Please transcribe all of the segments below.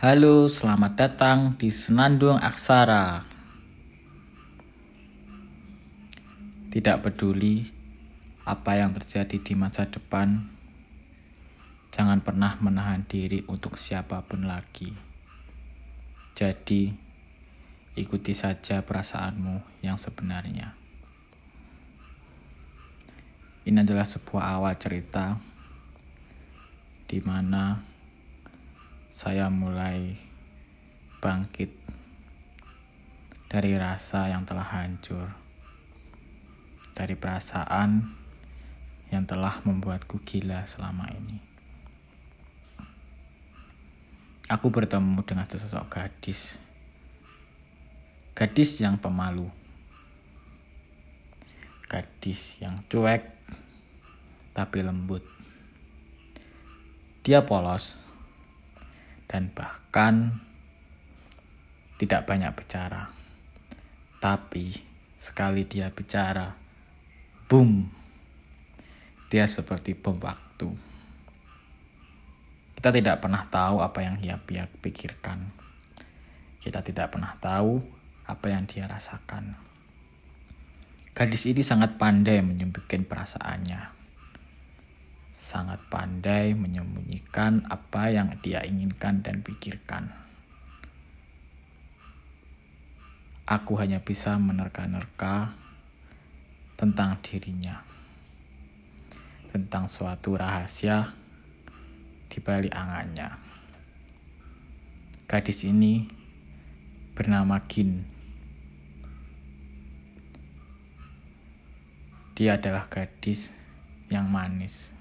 Halo, selamat datang di Senandung Aksara. Tidak peduli apa yang terjadi di masa depan, jangan pernah menahan diri untuk siapa pun lagi. Jadi, ikuti saja perasaanmu yang sebenarnya. Ini adalah sebuah awal cerita di mana saya mulai bangkit dari rasa yang telah hancur, dari perasaan yang telah membuatku gila selama ini. Aku bertemu dengan sesosok gadis, gadis yang pemalu, gadis yang cuek tapi lembut. Dia polos dan bahkan tidak banyak bicara. Tapi sekali dia bicara, boom, dia seperti bom waktu. Kita tidak pernah tahu apa yang dia pikirkan. Kita tidak pernah tahu apa yang dia rasakan. Gadis ini sangat pandai menyembunyikan perasaannya sangat pandai menyembunyikan apa yang dia inginkan dan pikirkan. Aku hanya bisa menerka-nerka tentang dirinya, tentang suatu rahasia di balik angannya. Gadis ini bernama Gin. Dia adalah gadis yang manis.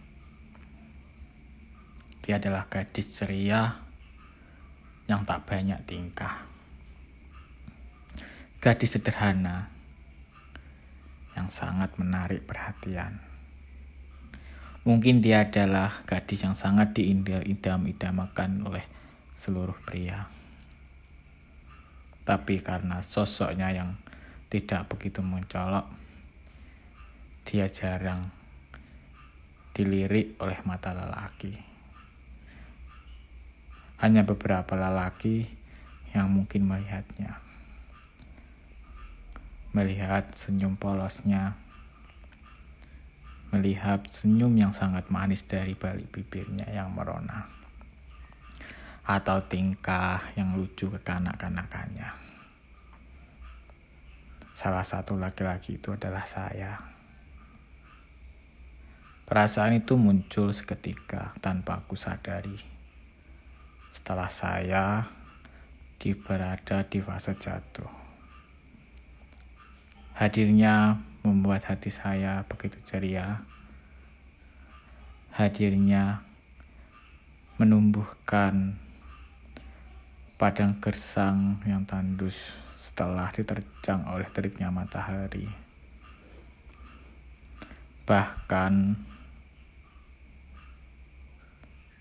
Dia adalah gadis ceria yang tak banyak tingkah. Gadis sederhana yang sangat menarik perhatian. Mungkin dia adalah gadis yang sangat diidam-idamakan oleh seluruh pria. Tapi karena sosoknya yang tidak begitu mencolok, dia jarang dilirik oleh mata lelaki hanya beberapa lelaki yang mungkin melihatnya. Melihat senyum polosnya, melihat senyum yang sangat manis dari balik bibirnya yang merona, atau tingkah yang lucu kekanak-kanakannya. Salah satu laki-laki itu adalah saya. Perasaan itu muncul seketika tanpa aku sadari setelah saya di berada di fase jatuh. Hadirnya membuat hati saya begitu ceria. Hadirnya menumbuhkan padang gersang yang tandus setelah diterjang oleh teriknya matahari. Bahkan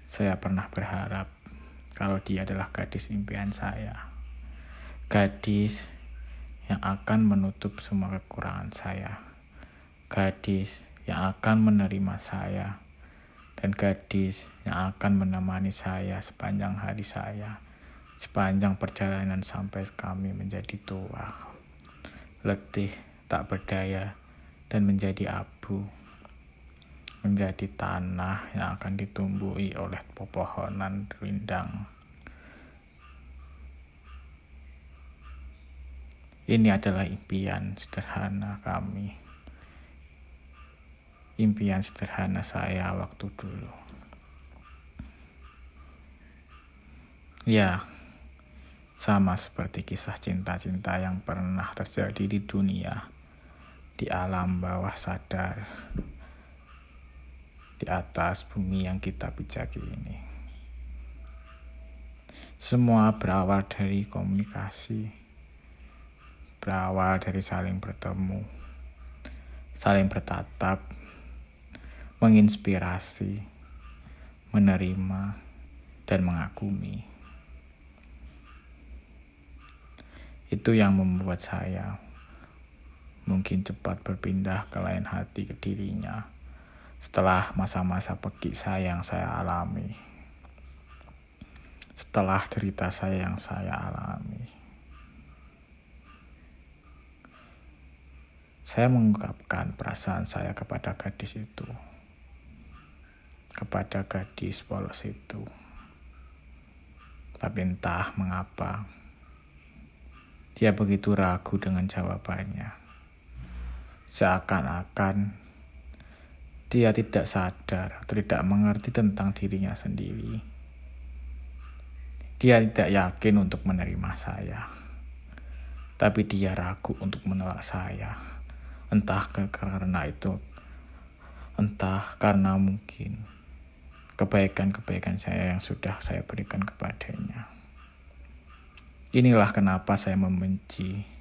saya pernah berharap kalau dia adalah gadis impian saya. Gadis yang akan menutup semua kekurangan saya. Gadis yang akan menerima saya. Dan gadis yang akan menemani saya sepanjang hari saya. Sepanjang perjalanan sampai kami menjadi tua. Letih, tak berdaya, dan menjadi abu menjadi tanah yang akan ditumbuhi oleh pepohonan rindang. Ini adalah impian sederhana kami. Impian sederhana saya waktu dulu. Ya, sama seperti kisah cinta-cinta yang pernah terjadi di dunia, di alam bawah sadar di atas bumi yang kita pijaki ini. Semua berawal dari komunikasi, berawal dari saling bertemu, saling bertatap, menginspirasi, menerima, dan mengagumi. Itu yang membuat saya mungkin cepat berpindah ke lain hati ke dirinya setelah masa-masa pergi saya yang saya alami. Setelah derita saya yang saya alami. Saya mengungkapkan perasaan saya kepada gadis itu, kepada gadis polos itu. Tapi entah mengapa, dia begitu ragu dengan jawabannya. Seakan-akan dia tidak sadar atau tidak mengerti tentang dirinya sendiri. Dia tidak yakin untuk menerima saya, tapi dia ragu untuk menolak saya. Entah karena itu entah karena mungkin kebaikan-kebaikan saya yang sudah saya berikan kepadanya. Inilah kenapa saya membenci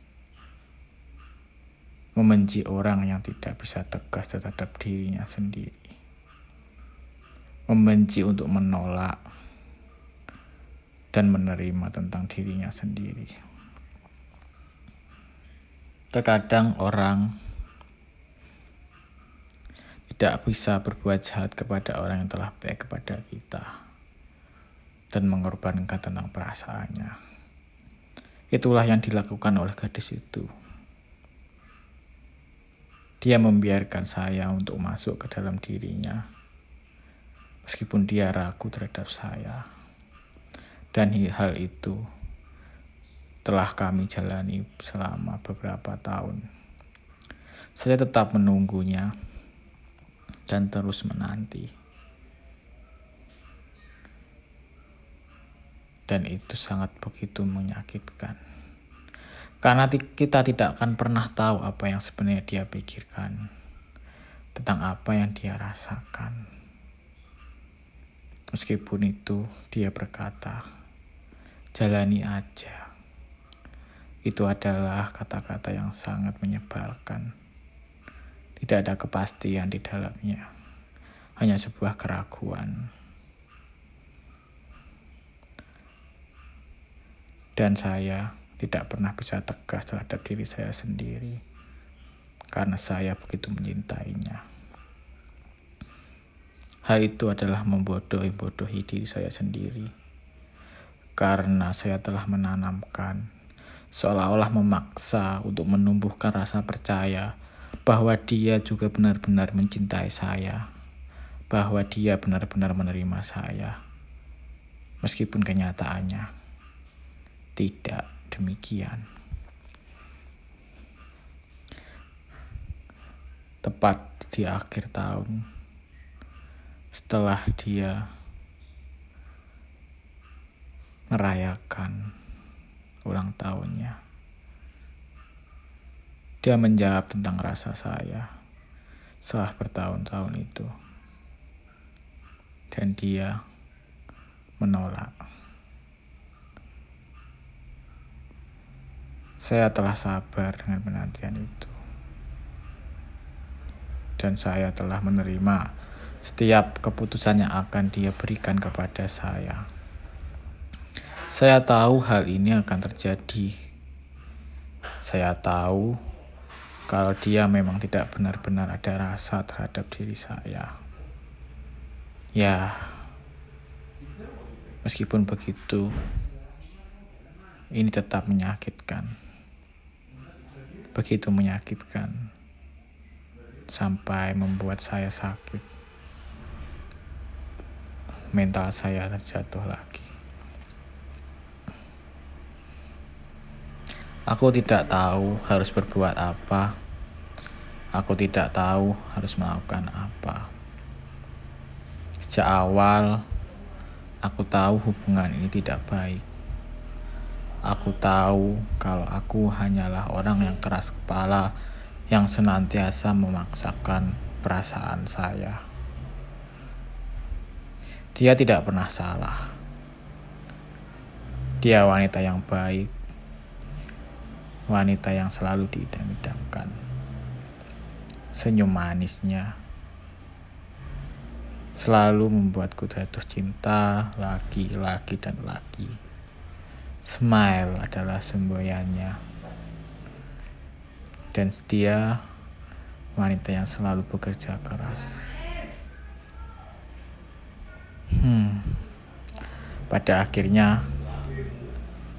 membenci orang yang tidak bisa tegas terhadap dirinya sendiri membenci untuk menolak dan menerima tentang dirinya sendiri terkadang orang tidak bisa berbuat jahat kepada orang yang telah baik kepada kita dan mengorbankan tentang perasaannya. Itulah yang dilakukan oleh gadis itu. Dia membiarkan saya untuk masuk ke dalam dirinya, meskipun dia ragu terhadap saya. Dan hal itu telah kami jalani selama beberapa tahun. Saya tetap menunggunya dan terus menanti. Dan itu sangat begitu menyakitkan. Karena kita tidak akan pernah tahu apa yang sebenarnya dia pikirkan tentang apa yang dia rasakan. Meskipun itu dia berkata, jalani aja. Itu adalah kata-kata yang sangat menyebalkan. Tidak ada kepastian di dalamnya, hanya sebuah keraguan. Dan saya tidak pernah bisa tegas terhadap diri saya sendiri karena saya begitu mencintainya. Hal itu adalah membodohi-bodohi diri saya sendiri karena saya telah menanamkan seolah-olah memaksa untuk menumbuhkan rasa percaya bahwa dia juga benar-benar mencintai saya, bahwa dia benar-benar menerima saya, meskipun kenyataannya tidak demikian. Tepat di akhir tahun, setelah dia merayakan ulang tahunnya dia menjawab tentang rasa saya setelah bertahun-tahun itu. Dan dia menolak. Saya telah sabar dengan penantian itu. Dan saya telah menerima setiap keputusan yang akan dia berikan kepada saya. Saya tahu hal ini akan terjadi. Saya tahu kalau dia memang tidak benar-benar ada rasa terhadap diri saya. Ya, meskipun begitu, ini tetap menyakitkan. Begitu menyakitkan sampai membuat saya sakit. Mental saya terjatuh lagi. Aku tidak tahu harus berbuat apa. Aku tidak tahu harus melakukan apa. Sejak awal, aku tahu hubungan ini tidak baik. Aku tahu kalau aku hanyalah orang yang keras kepala yang senantiasa memaksakan perasaan saya. Dia tidak pernah salah. Dia wanita yang baik, wanita yang selalu diidam-idamkan. Senyum manisnya selalu membuatku jatuh cinta lagi, lagi, dan lagi. Smile adalah semboyannya. Dan setia wanita yang selalu bekerja keras. Hmm. Pada akhirnya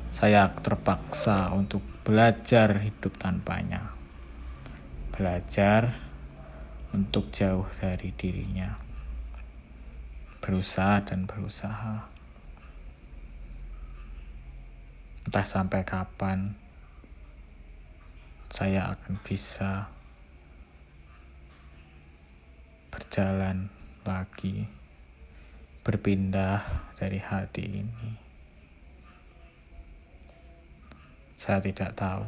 saya terpaksa untuk belajar hidup tanpanya. Belajar untuk jauh dari dirinya. Berusaha dan berusaha. Entah sampai kapan saya akan bisa berjalan lagi, berpindah dari hati ini. Saya tidak tahu,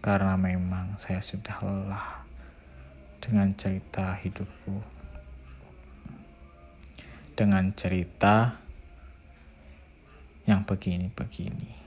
karena memang saya sudah lelah dengan cerita hidupku, dengan cerita yang begini-begini.